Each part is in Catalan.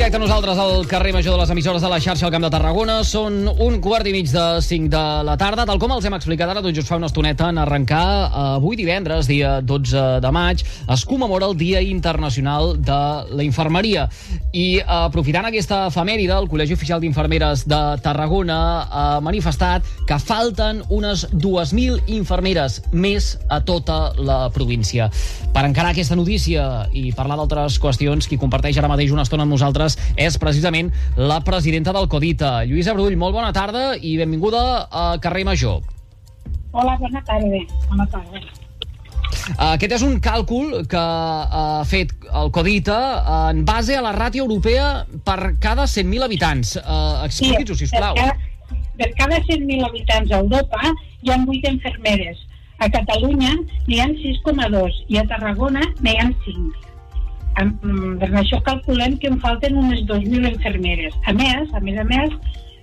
Directe a nosaltres al carrer Major de les emissores de la xarxa al Camp de Tarragona. Són un quart i mig de 5 de la tarda. Tal com els hem explicat ara, tot just fa una estoneta en arrencar avui divendres, dia 12 de maig, es commemora el Dia Internacional de la Infermeria. I aprofitant aquesta efemèride, el Col·legi Oficial d'Infermeres de Tarragona ha manifestat que falten unes 2.000 infermeres més a tota la província. Per encarar aquesta notícia i parlar d'altres qüestions, qui comparteix ara mateix una estona amb nosaltres nosaltres és precisament la presidenta del Codita. Lluïsa Brull, molt bona tarda i benvinguda a Carrer Major. Hola, bona tarda. Bona tarda. Aquest és un càlcul que ha fet el Codita en base a la ràtio europea per cada 100.000 habitants. Uh, Expliqui'ns-ho, sí, sisplau. Per cada, per cada 100.000 habitants a Europa hi ha 8 infermeres. A Catalunya n'hi ha 6,2 i a Tarragona n'hi ha 5. Per això calculem que en falten unes 2.000 infermeres. A més, a més a més,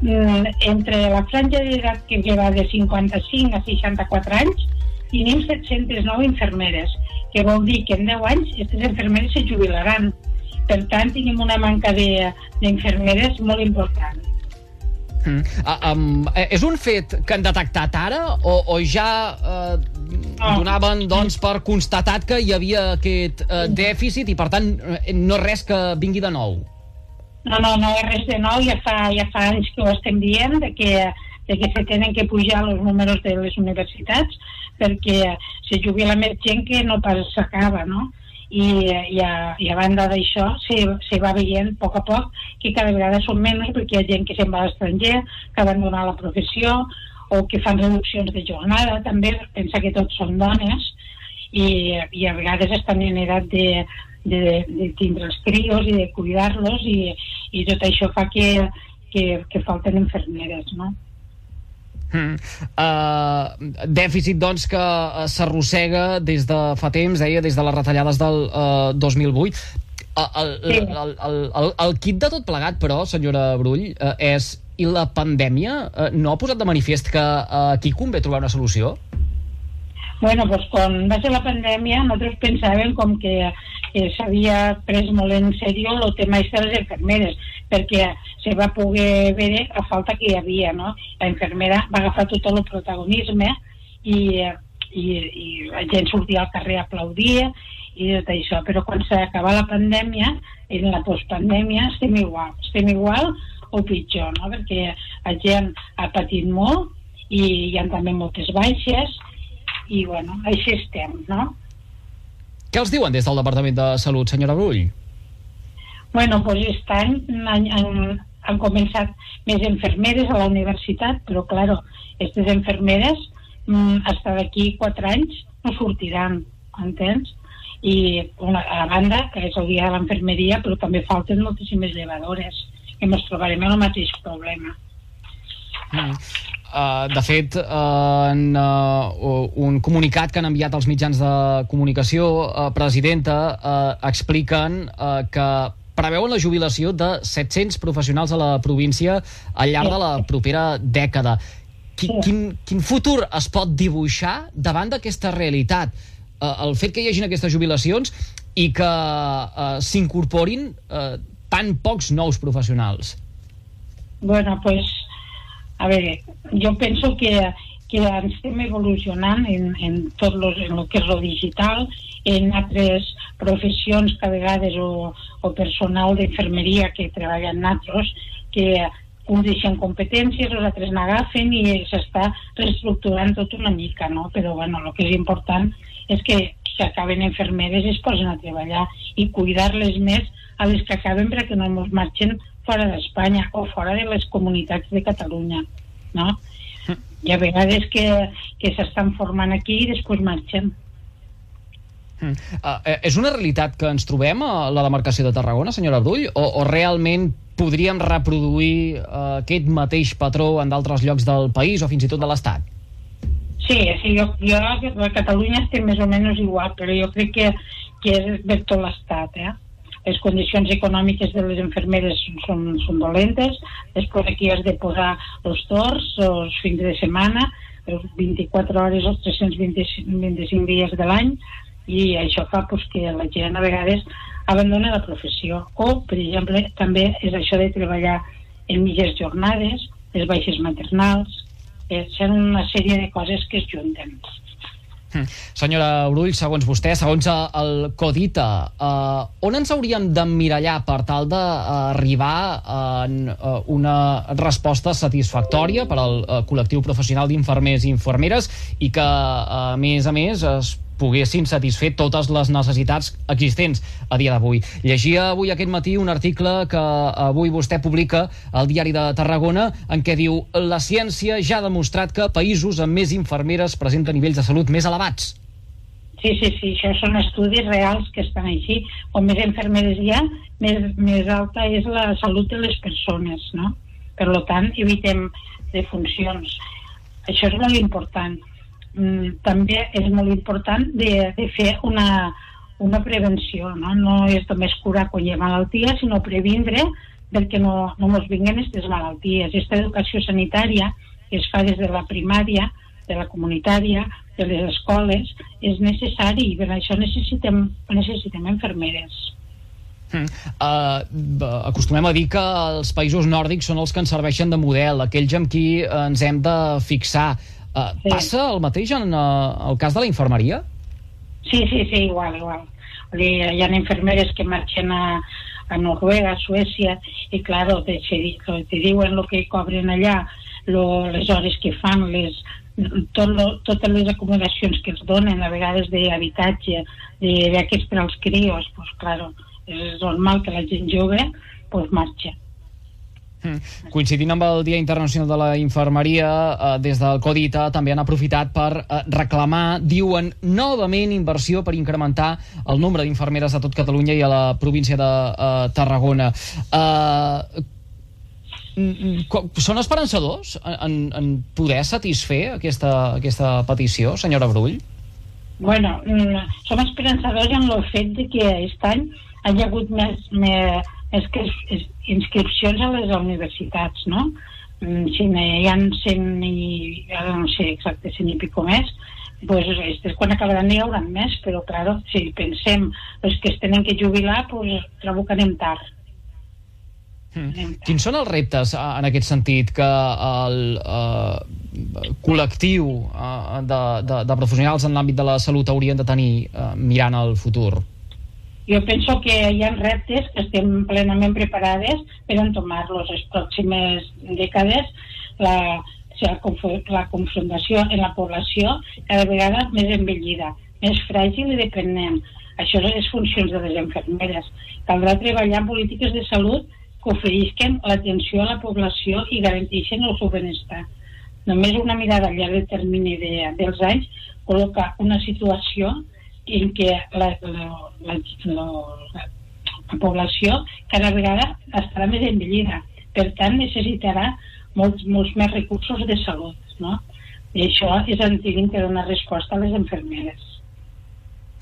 mm, entre la franja d'edat que va de 55 a 64 anys, tenim 709 infermeres, que vol dir que en 10 anys aquestes infermeres se jubilaran. Per tant, tenim una manca d'infermeres molt important. Mm. Uh, um, és un fet que han detectat ara o, o ja uh, donaven doncs, per constatat que hi havia aquest uh, dèficit i per tant no res que vingui de nou? No, no, no és res de nou, ja fa, ja fa anys que ho estem dient, de que, de que se tenen que pujar els números de les universitats perquè se jubila més gent que no pas s'acaba, no? I, i, a, i a banda d'això se, se va veient a poc a poc que cada vegada són menys perquè hi ha gent que se'n va a l'estranger, que abandonar la professió o que fan reduccions de jornada, també pensa que tots són dones i, i a vegades estan en edat de, de, de tindre els crios i de cuidar-los i, i tot això fa que, que, que falten infermeres, no? Mm. Uh, dèficit, doncs, que uh, s'arrossega des de fa temps, deia, des de les retallades del uh, 2008. Uh, el, sí. el, el, el, el kit de tot plegat, però, senyora Brull, uh, és i la pandèmia uh, no ha posat de manifest que uh, aquí convé trobar una solució? Bueno, pues quan va ser la pandèmia nosaltres pensàvem com que, que s'havia pres molt en sèrio el tema de les enfermeres, perquè se va poder veure la falta que hi havia, no? La infermera va agafar tot el protagonisme i, i, i la gent sortia al carrer a aplaudir i tot això, però quan s'acaba la pandèmia, en la postpandèmia estem igual, estem igual o pitjor, no? perquè la gent ha patit molt i hi ha també moltes baixes i bueno, així estem, no? Què els diuen des del Departament de Salut, senyora Brull? Bueno, pues aquest any han, han, han començat més enfermeres a la universitat, però, claro, aquestes enfermeres mm, hasta d'aquí quatre anys no sortiran, entens? I una, a banda, que és el dia de l'enfermeria, però també falten moltíssimes llevadores, que ens trobarem el mateix problema. Mm. Uh, de fet, uh, en uh, un comunicat que han enviat els mitjans de comunicació, uh, presidenta, uh, expliquen uh, que preveuen la jubilació de 700 professionals a la província al llarg de la propera dècada. Quin, quin, quin futur es pot dibuixar davant d'aquesta realitat? Uh, el fet que hi hagin aquestes jubilacions i que uh, s'incorporin uh, tan pocs nous professionals. Bueno, pues a veure, jo penso que, que estem evolucionant en, en tot lo, en lo que és lo digital, en altres professions que a vegades o, o personal d'infermeria que treballa en altres, que uns deixen competències, els altres n'agafen i s'està reestructurant tot una mica, no? Però, bueno, el que és important és que si acaben infermeres es posen a treballar i cuidar-les més a les que acaben perquè no ens marxen fora d'Espanya o fora de les comunitats de Catalunya, no? Hi ha vegades que, que s'estan formant aquí i després marxen. Uh, és una realitat que ens trobem a la demarcació de Tarragona, senyora Brull, o, o realment podríem reproduir uh, aquest mateix patró en d'altres llocs del país o fins i tot de l'Estat? Sí, sí jo, jo a Catalunya estem més o menys igual, però jo crec que, que és de tot l'Estat, eh? les condicions econòmiques de les infermeres són, són dolentes, després aquí has de posar els torns, els fins de setmana, les 24 hores, els 325 dies de l'any, i això fa pues, que la gent a vegades abandona la professió. O, per exemple, també és això de treballar en mitges jornades, les baixes maternals, eh, són una sèrie de coses que es junten. Hm. Senyora Brull, segons vostè, segons el Codita, eh, on ens hauríem d'emmirallar per tal d'arribar a eh, una resposta satisfactòria per al eh, col·lectiu professional d'infermers i infermeres i que, a més a més, es poguessin satisfer totes les necessitats existents a dia d'avui. Llegia avui aquest matí un article que avui vostè publica al diari de Tarragona en què diu la ciència ja ha demostrat que països amb més infermeres presenten nivells de salut més elevats. Sí, sí, sí, això són estudis reals que estan així. Com més infermeres hi ha, més, més alta és la salut de les persones, no? Per tant, evitem defuncions. Això és molt important també és molt important de, de fer una, una prevenció, no? no és només curar quan hi ha malaltia, sinó previndre perquè no, no ens vinguin aquestes malalties. Aquesta educació sanitària que es fa des de la primària, de la comunitària, de les escoles, és necessari i per això necessitem, necessitem infermeres. Mm. Uh, acostumem a dir que els països nòrdics són els que ens serveixen de model, aquells amb qui ens hem de fixar. Uh, sí. Passa el mateix en uh, el cas de la infermeria? Sí, sí, sí, igual, igual. Hi ha infermeres que marxen a, a Noruega, a Suècia, i clar, te, te diuen el que cobren allà, lo, les hores que fan, les, tot lo, totes les acomodacions que els donen, a vegades d'habitatge, de beques per als crios, pues, claro, és normal que la gent jove pues, marxa. Mm. Coincidint amb el Dia Internacional de la Infermeria, eh, des del Codita també han aprofitat per eh, reclamar, diuen, novament inversió per incrementar el nombre d'infermeres a tot Catalunya i a la província de eh, Tarragona. Eh, són esperançadors en, en poder satisfer aquesta, aquesta petició, senyora Brull? Bueno, som esperançadors en el fet de que aquest any hi ha hagut més, més és que és, inscripcions a les universitats, no? Mm, si hi ha 100 i, ara no sé exacte, 100 i pico més, pues, és quan acabaran hi haurà més, però, claro, si pensem els que es tenen que jubilar, pues, trobo que anem tard. Mm. Quins són els reptes en aquest sentit que el uh, col·lectiu uh, de, de, de professionals en l'àmbit de la salut haurien de tenir uh, mirant al futur? Jo penso que hi ha reptes que estem plenament preparades per entomar-los les pròximes dècades. La, la, la confrontació en la població cada vegada més envellida, més fràgil i dependent. Això són les funcions de les infermeres. Caldrà treballar en polítiques de salut que oferisquen l'atenció a la població i garanteixen el seu benestar. Només una mirada a llarg termini de, dels anys col·loca una situació en què la, la, la, la, la població cada vegada estarà més envellida. Per tant, necessitarà molts, molts més recursos de salut. No? I això és on hem de donar resposta a les infermeres.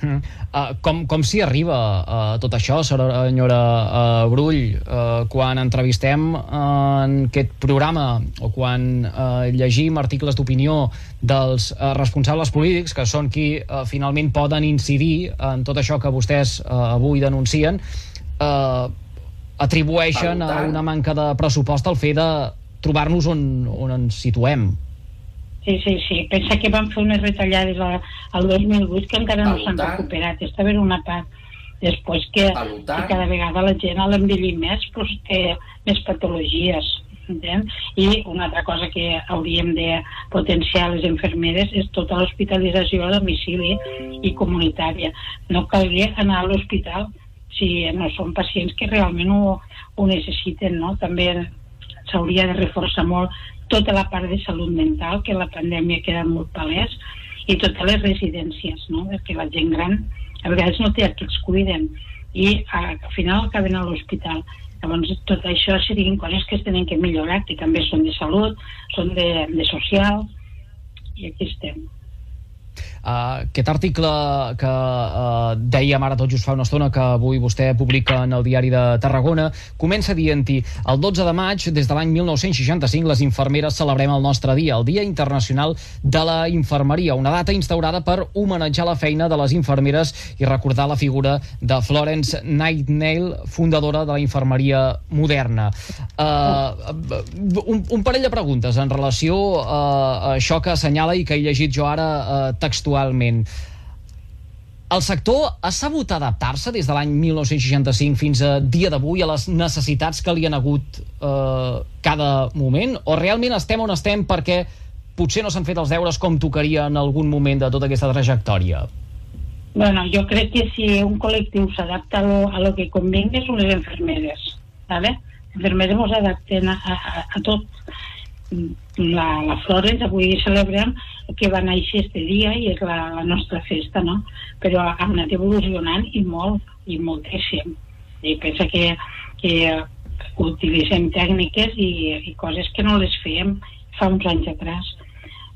Mm. Uh, com com s'hi arriba a uh, tot això, senyora uh, Brull, uh, quan entrevistem uh, en aquest programa o quan uh, llegim articles d'opinió dels uh, responsables polítics, que són qui uh, finalment poden incidir en tot això que vostès uh, avui denuncien, uh, atribueixen a una manca de pressupost el fet de trobar-nos on, on ens situem. Sí, sí, sí. Pensa que van fer unes retallades al 2008 que encara no s'han recuperat. Està bé una part. Després que, que cada vegada la gent a l'envellir més pues, té més patologies. Entén? I una altra cosa que hauríem de potenciar les infermeres és tota l'hospitalització a domicili i comunitària. No caldria anar a l'hospital si no són pacients que realment ho, ho necessiten, no? També s'hauria de reforçar molt tota la part de salut mental, que la pandèmia queda molt palès, i totes les residències, no? perquè la gent gran a vegades no té a qui els cuiden i al final acaben a l'hospital. Llavors, tot això serien coses que es tenen que millorar, que també són de salut, són de, de social, i aquí estem. Uh, aquest article que uh, dèiem ara tot just fa una estona que avui vostè publica en el diari de Tarragona comença dient-hi el 12 de maig des de l'any 1965 les infermeres celebrem el nostre dia, el Dia Internacional de la Infermeria, una data instaurada per homenatjar la feina de les infermeres i recordar la figura de Florence Nightingale, fundadora de la infermeria moderna. Uh, un, un parell de preguntes en relació uh, a això que assenyala i que he llegit jo ara uh, textualment. El sector ha sabut adaptar-se des de l'any 1965 fins a dia d'avui a les necessitats que li han hagut eh, cada moment? O realment estem on estem perquè potser no s'han fet els deures com tocaria en algun moment de tota aquesta trajectòria? Bueno, jo crec que si un col·lectiu s'adapta a, lo, a lo que convingui són les enfermeres. ¿vale? Les enfermeres ens adapten a, a, a tot la, la Florence, avui celebrem que va néixer este dia i és la, la nostra festa, no? Però ha anat evolucionant i molt, i moltíssim. I pensa que, que utilitzem tècniques i, i coses que no les fèiem fa uns anys atrás.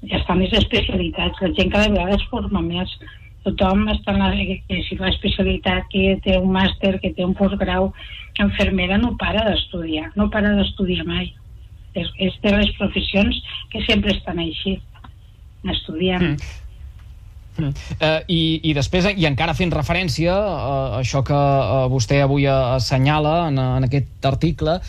Ja estan les especialitats, la gent cada vegada es forma més. Tothom està en la, que si fa especialitat, que té un màster, que té un postgrau, enfermera no para d'estudiar, no para d'estudiar mai és, és de les professions que sempre estan així, estudiant. Mm. Uh, i, I després, i encara fent referència a això que uh, vostè avui assenyala en, en aquest article,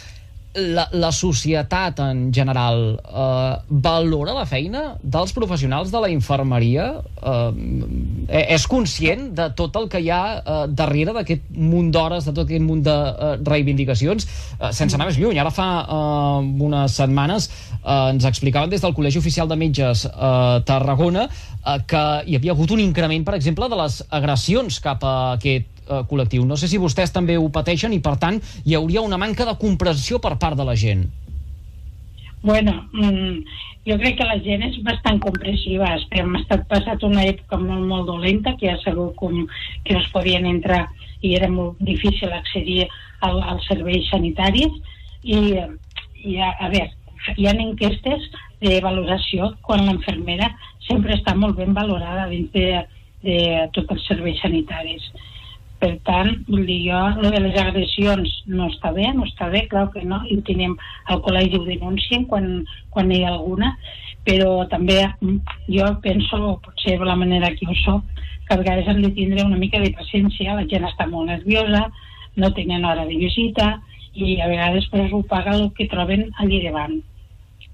la, la societat en general eh, valora la feina dels professionals de la infermeria? Eh, és conscient de tot el que hi ha eh, darrere d'aquest munt d'hores, de tot aquest munt de eh, reivindicacions? Eh, sense anar més lluny, ara fa eh, unes setmanes eh, ens explicaven des del Col·legi Oficial de Metges eh, Tarragona eh, que hi havia hagut un increment, per exemple, de les agressions cap a aquest eh, col·lectiu. No sé si vostès també ho pateixen i, per tant, hi hauria una manca de comprensió per part de la gent. Bueno, mm, jo crec que la gent és bastant comprensiva. Hem estat passat una època molt, molt dolenta, que ha sabut com que no es podien entrar i era molt difícil accedir al, als serveis sanitaris i, i a, a veure, hi ha enquestes de valoració quan l'enfermera sempre està molt ben valorada dins de, de tots els serveis sanitaris. Per tant, vull dir, jo, lo de les agressions no està bé, no està bé, clar que no, i tenim al col·legi ho denuncien quan, quan hi ha alguna, però també mm, jo penso, potser de la manera que ho soc, que a vegades hem de tindre una mica de paciència, la gent està molt nerviosa, no tenen hora de visita, i a vegades pues, ho paga el que troben allí davant.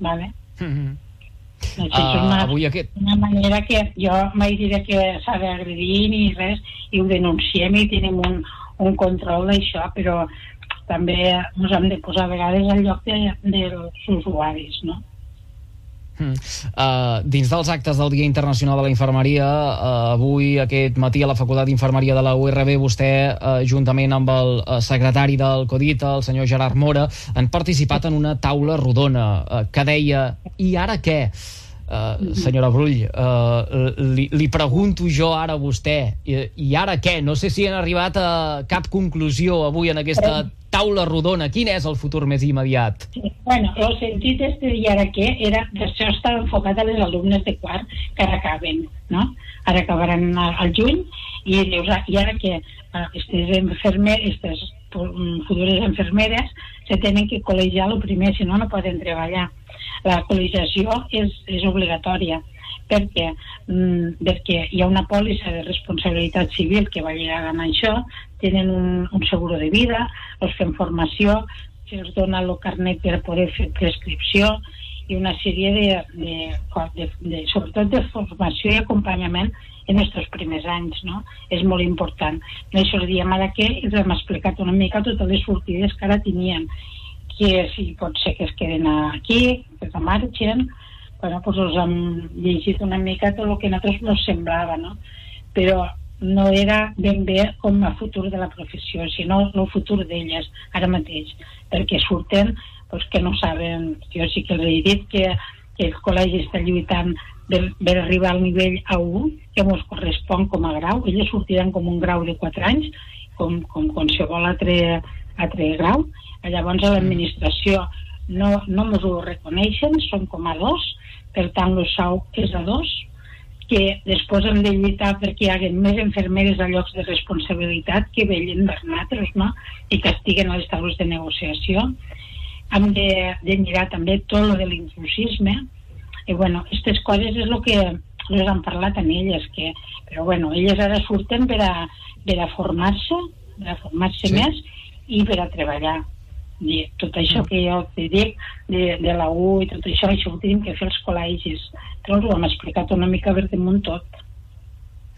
Vale? Mm -hmm. Uh, una, avui aquest... una manera que jo mai diré que s'ha d'agredir ni res, i ho denunciem i tenim un, un control d'això, però també ens hem de posar a vegades al lloc de, dels usuaris, no? Mm. Uh, dins dels actes del Dia Internacional de la Infermeria, uh, avui, aquest matí, a la Facultat d'Infermeria de la URB, vostè, uh, juntament amb el secretari del CODIT, el senyor Gerard Mora, han participat en una taula rodona uh, que deia i ara què? Uh, senyora Brull, uh, li, li pregunto jo ara a vostè, i, i ara què? No sé si han arribat a cap conclusió avui en aquesta taula rodona. Quin és el futur més immediat? Sí, bueno, el sentit este i ara què era que això està enfocat a les alumnes de quart que ara acaben, no? Ara acabaran al juny i dius, ah, i ara què? Aquestes enfermeres, aquestes futures enfermeres se tenen que col·legiar el primer, si no, no poden treballar. La col·legiació és, és obligatòria. Perquè, mm, perquè hi ha una pòlissa de responsabilitat civil que va lligada amb això, tenen un, un seguro de vida, els fem formació, se'ls dona el carnet per poder fer prescripció i una sèrie de, de, de, de sobretot de formació i acompanyament en aquests primers anys, no? És molt important. Això els diem ara que els hem explicat una mica totes les sortides que ara tenien que si pot ser que es queden aquí, que es marxen, bueno, doncs els hem llegit una mica tot el que a nosaltres ens semblava, no? Però no era ben bé com a futur de la professió, sinó el futur d'elles ara mateix, perquè surten doncs, que no saben, jo sí que els he dit que, que el col·legi està lluitant per, per arribar al nivell A1, que ens correspon com a grau, elles sortiran com un grau de 4 anys, com, com qualsevol altre, altre grau, Llavors a l'administració no, no ens ho reconeixen, són com a dos, per tant el sou és a dos, que després hem de lluitar perquè hi hagi més infermeres a llocs de responsabilitat que vellen per nosaltres, no? I que estiguen a les taules de negociació. Hem de, de mirar també tot lo de l'inclusisme. I bueno, aquestes coses és el que les han parlat amb elles, que, però bueno, elles ara surten per a, per a formar-se, per a formar-se sí. més i per a treballar. I tot això mm. que jo te dic de, de la U i tot això, això ho tenim que fer els col·legis. Però ho hem explicat una mica per damunt tot.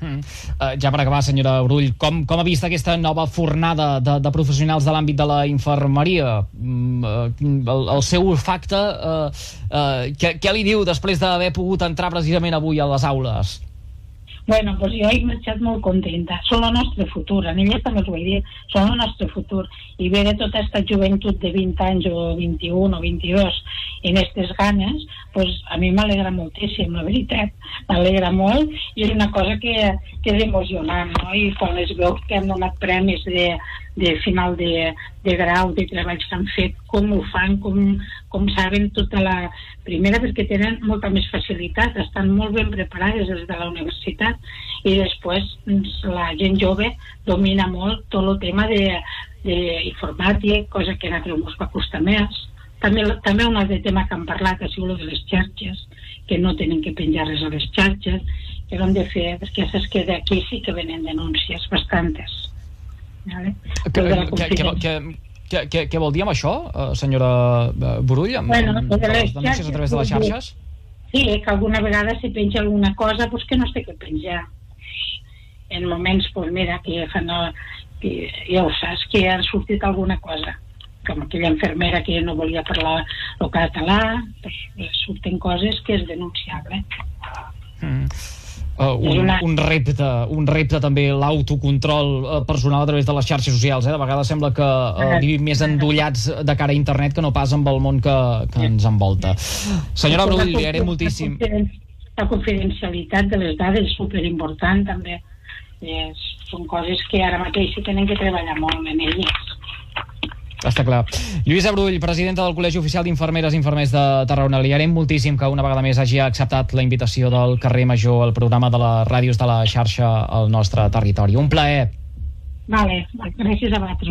Mm. Uh, ja per acabar, senyora Brull, com, com ha vist aquesta nova fornada de, de professionals de l'àmbit de la infermeria? Mm, uh, el, el seu olfacte, uh, uh, què, què li diu després d'haver pogut entrar precisament avui a les aules? Bueno, pues jo he marxat molt contenta. Són el nostre futur, a elles també us ho he dit, són el nostre futur. I veure tota aquesta joventut de 20 anys o 21 o 22 en aquestes ganes, pues a mi m'alegra moltíssim, la veritat. M'alegra molt i és una cosa que, que és emocionant, no? I quan les veus que han donat premis de, de final de, de grau, de treballs que han fet, com ho fan, com, com saben tota la... Primera perquè tenen molta més facilitat, estan molt ben preparades des de la universitat i després doncs, la gent jove domina molt tot el tema de, de cosa que a nosaltres ens va costar més. També, també un altre tema que han parlat ha sigut de les xarxes, que no tenen que penjar res a les xarxes, que ho de fer, perquè saps que d'aquí sí que venen denúncies, bastantes Vale? Què, vol dir amb això, eh, senyora eh, Burull, amb, bueno, amb les denúncies a través de les xarxes? Sí, que alguna vegada si penja alguna cosa, pues que no es té que penjar. En moments, pues mira, que fan el, que ja ho saps, que ha sortit alguna cosa com aquella infermera que no volia parlar el català, pues, surten coses que és denunciable. Mm. Uh, un, un, repte, un repte també l'autocontrol uh, personal a través de les xarxes socials. Eh? De vegades sembla que uh, vivim més endollats de cara a internet que no pas amb el món que, que ens envolta. Senyora Brull, li agrairé moltíssim. La confidencialitat de les dades és superimportant també. És, són coses que ara mateix s'hi tenen que treballar molt en elles. Està clar. Lluïsa Brull, presidenta del Col·legi Oficial d'Infermeres i Infermers de Tarragona. Li agraïm moltíssim que una vegada més hagi acceptat la invitació del carrer Major al programa de les ràdios de la xarxa al nostre territori. Un plaer. Vale, gràcies a vosaltres.